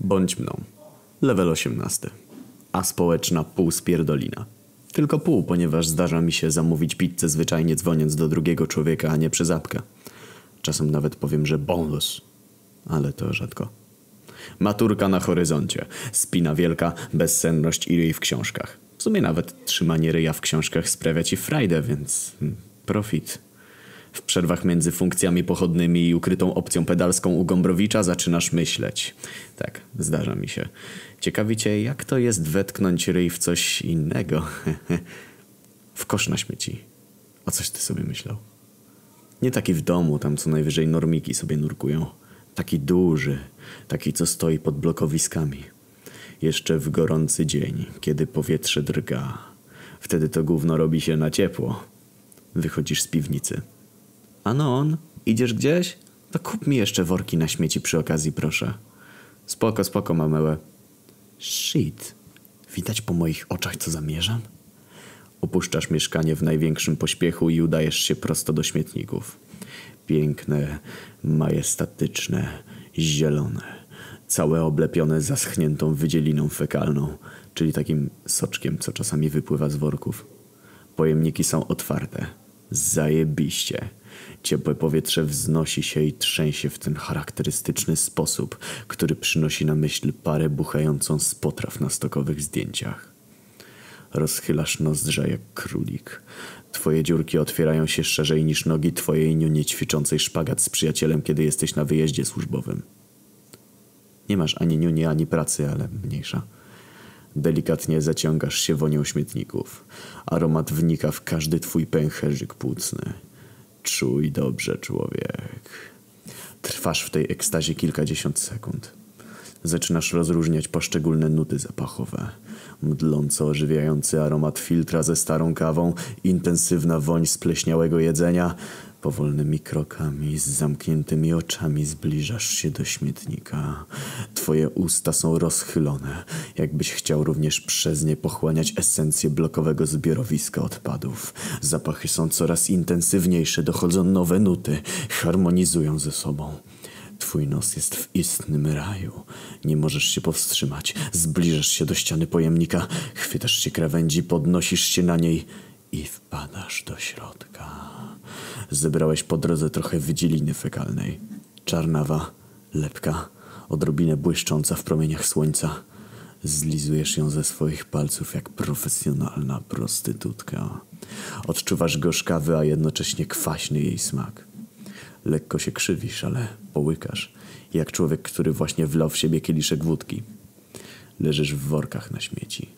Bądź mną. Level 18. A społeczna pół spierdolina. Tylko pół, ponieważ zdarza mi się zamówić pizzę zwyczajnie dzwoniąc do drugiego człowieka, a nie przez apkę. Czasem nawet powiem, że bonus. Ale to rzadko. Maturka na horyzoncie. Spina wielka, bezsenność i ryj w książkach. W sumie nawet trzymanie ryja w książkach sprawia ci frajdę, więc hmm, profit. W przerwach między funkcjami pochodnymi i ukrytą opcją pedalską u Gombrowicza zaczynasz myśleć. Tak, zdarza mi się. Ciekawi cię, jak to jest wetknąć ryj w coś innego. w kosz na śmieci. O coś ty sobie myślał? Nie taki w domu, tam co najwyżej normiki sobie nurkują. Taki duży, taki co stoi pod blokowiskami. Jeszcze w gorący dzień, kiedy powietrze drga. Wtedy to gówno robi się na ciepło. Wychodzisz z piwnicy. Anon, idziesz gdzieś? To kup mi jeszcze worki na śmieci przy okazji, proszę. Spoko, spoko, mamełę. Shit. Widać po moich oczach, co zamierzam? Opuszczasz mieszkanie w największym pośpiechu i udajesz się prosto do śmietników. Piękne, majestatyczne, zielone. Całe oblepione zaschniętą wydzieliną fekalną, czyli takim soczkiem, co czasami wypływa z worków. Pojemniki są otwarte. Zajebiście. Ciepłe powietrze wznosi się i trzęsie w ten charakterystyczny sposób, który przynosi na myśl parę buchającą z potraw na stokowych zdjęciach. Rozchylasz nozdrza jak królik. Twoje dziurki otwierają się szerzej niż nogi twojej niunie ćwiczącej szpagat z przyjacielem, kiedy jesteś na wyjeździe służbowym. Nie masz ani niuni, ani pracy, ale mniejsza. Delikatnie zaciągasz się wonią śmietników. Aromat wnika w każdy twój pęcherzyk płucny. Czuj dobrze, człowiek. Trwasz w tej ekstazie kilkadziesiąt sekund. Zaczynasz rozróżniać poszczególne nuty zapachowe. Mdląco ożywiający aromat filtra ze starą kawą, intensywna woń spleśniałego jedzenia. Powolnymi krokami, z zamkniętymi oczami zbliżasz się do śmietnika. Twoje usta są rozchylone, jakbyś chciał również przez nie pochłaniać esencję blokowego zbiorowiska odpadów. Zapachy są coraz intensywniejsze, dochodzą nowe nuty, harmonizują ze sobą. Twój nos jest w istnym raju. Nie możesz się powstrzymać. Zbliżasz się do ściany pojemnika, chwytasz się krawędzi, podnosisz się na niej i wpadasz do środka. Zebrałeś po drodze trochę wydzieliny fekalnej. Czarnawa, lepka, odrobinę błyszcząca w promieniach słońca. Zlizujesz ją ze swoich palców jak profesjonalna prostytutka. Odczuwasz gorzkawy, a jednocześnie kwaśny jej smak. Lekko się krzywisz, ale połykasz, jak człowiek, który właśnie wlał w siebie kieliszek wódki. Leżysz w workach na śmieci.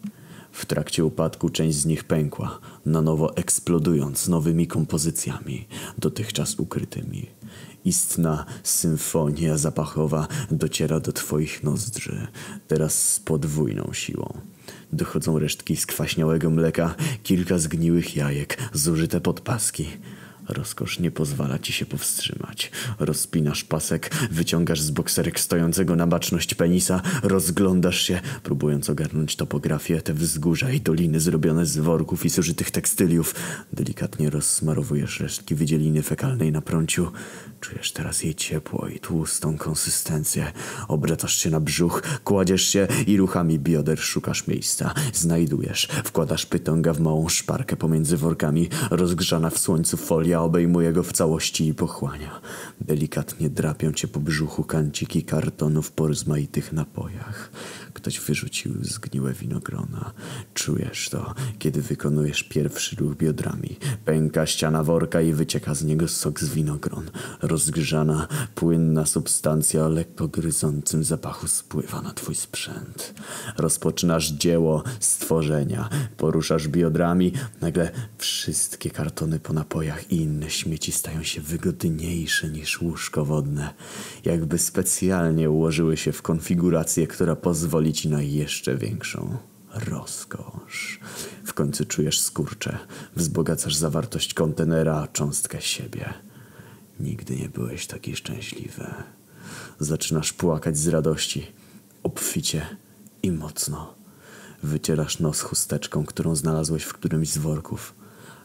W trakcie upadku część z nich pękła, na nowo eksplodując nowymi kompozycjami, dotychczas ukrytymi. Istna symfonia zapachowa dociera do twoich nozdrzy, teraz z podwójną siłą. Dochodzą resztki skwaśniałego mleka, kilka zgniłych jajek, zużyte podpaski – Rozkosz nie pozwala ci się powstrzymać. Rozpinasz pasek, wyciągasz z bokserek stojącego na baczność penisa, rozglądasz się, próbując ogarnąć topografię, te wzgórza i doliny zrobione z worków i zużytych tekstyliów. Delikatnie rozsmarowujesz resztki wydzieliny fekalnej na prąciu. Czujesz teraz jej ciepło i tłustą konsystencję. Obracasz się na brzuch, kładziesz się i ruchami bioder szukasz miejsca. Znajdujesz, wkładasz pytonga w małą szparkę pomiędzy workami, rozgrzana w słońcu folia obejmuje go w całości i pochłania. Delikatnie drapią cię po brzuchu kanciki kartonów po rozmaitych napojach. Ktoś wyrzucił zgniłe winogrona. Czujesz to, kiedy wykonujesz pierwszy ruch biodrami. Pęka ściana worka i wycieka z niego sok z winogron. Rozgrzana, płynna substancja o lekko gryzącym zapachu spływa na twój sprzęt. Rozpoczynasz dzieło stworzenia. Poruszasz biodrami. Nagle wszystkie kartony po napojach i inne śmieci stają się wygodniejsze niż łóżko wodne. Jakby specjalnie ułożyły się w konfigurację, która pozwoli ci na jeszcze większą rozkosz. W końcu czujesz skurcze, wzbogacasz zawartość kontenera, cząstkę siebie. Nigdy nie byłeś taki szczęśliwy. Zaczynasz płakać z radości, obficie i mocno. Wycierasz nos chusteczką, którą znalazłeś w którymś z worków.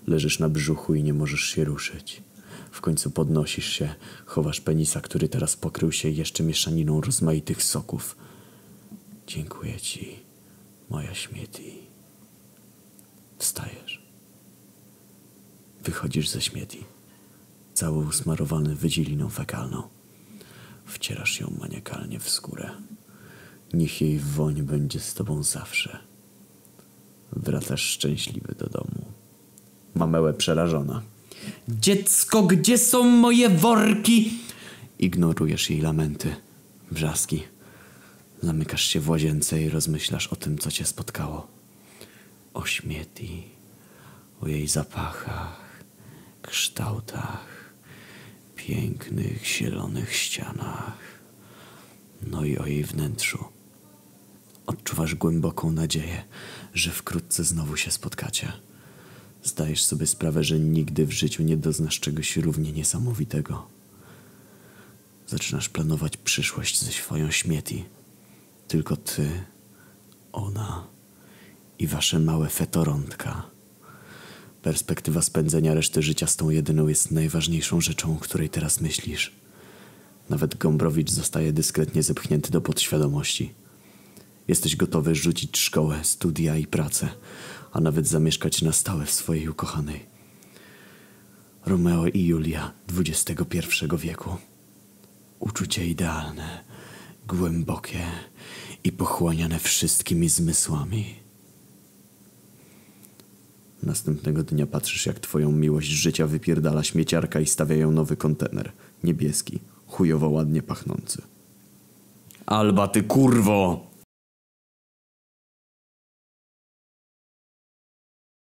Leżysz na brzuchu i nie możesz się ruszyć. W końcu podnosisz się, chowasz penisa, który teraz pokrył się jeszcze mieszaniną rozmaitych soków. Dziękuję ci, moja śmieti. Wstajesz. Wychodzisz ze śmieti, cały usmarowany wydzieliną fekalną. Wcierasz ją maniakalnie w skórę. Niech jej woń będzie z tobą zawsze. Wracasz szczęśliwy do domu. Mamełę przerażona. Dziecko, gdzie są moje worki? Ignorujesz jej lamenty, wrzaski. Zamykasz się w łazience i rozmyślasz o tym, co cię spotkało. O śmieti, o jej zapachach, kształtach, pięknych, zielonych ścianach, no i o jej wnętrzu. Odczuwasz głęboką nadzieję, że wkrótce znowu się spotkacie. Zdajesz sobie sprawę, że nigdy w życiu nie doznasz czegoś równie niesamowitego. Zaczynasz planować przyszłość ze swoją śmieti. Tylko ty, ona i wasze małe fetorątka. Perspektywa spędzenia reszty życia z tą jedyną jest najważniejszą rzeczą, o której teraz myślisz. Nawet Gombrowicz zostaje dyskretnie zepchnięty do podświadomości. Jesteś gotowy rzucić szkołę, studia i pracę, a nawet zamieszkać na stałe w swojej ukochanej. Romeo i Julia XXI wieku. Uczucie idealne, głębokie i pochłaniane wszystkimi zmysłami. Następnego dnia patrzysz, jak twoją miłość życia wypierdala śmieciarka i stawia ją nowy kontener. Niebieski, chujowo ładnie pachnący. Alba, ty kurwo!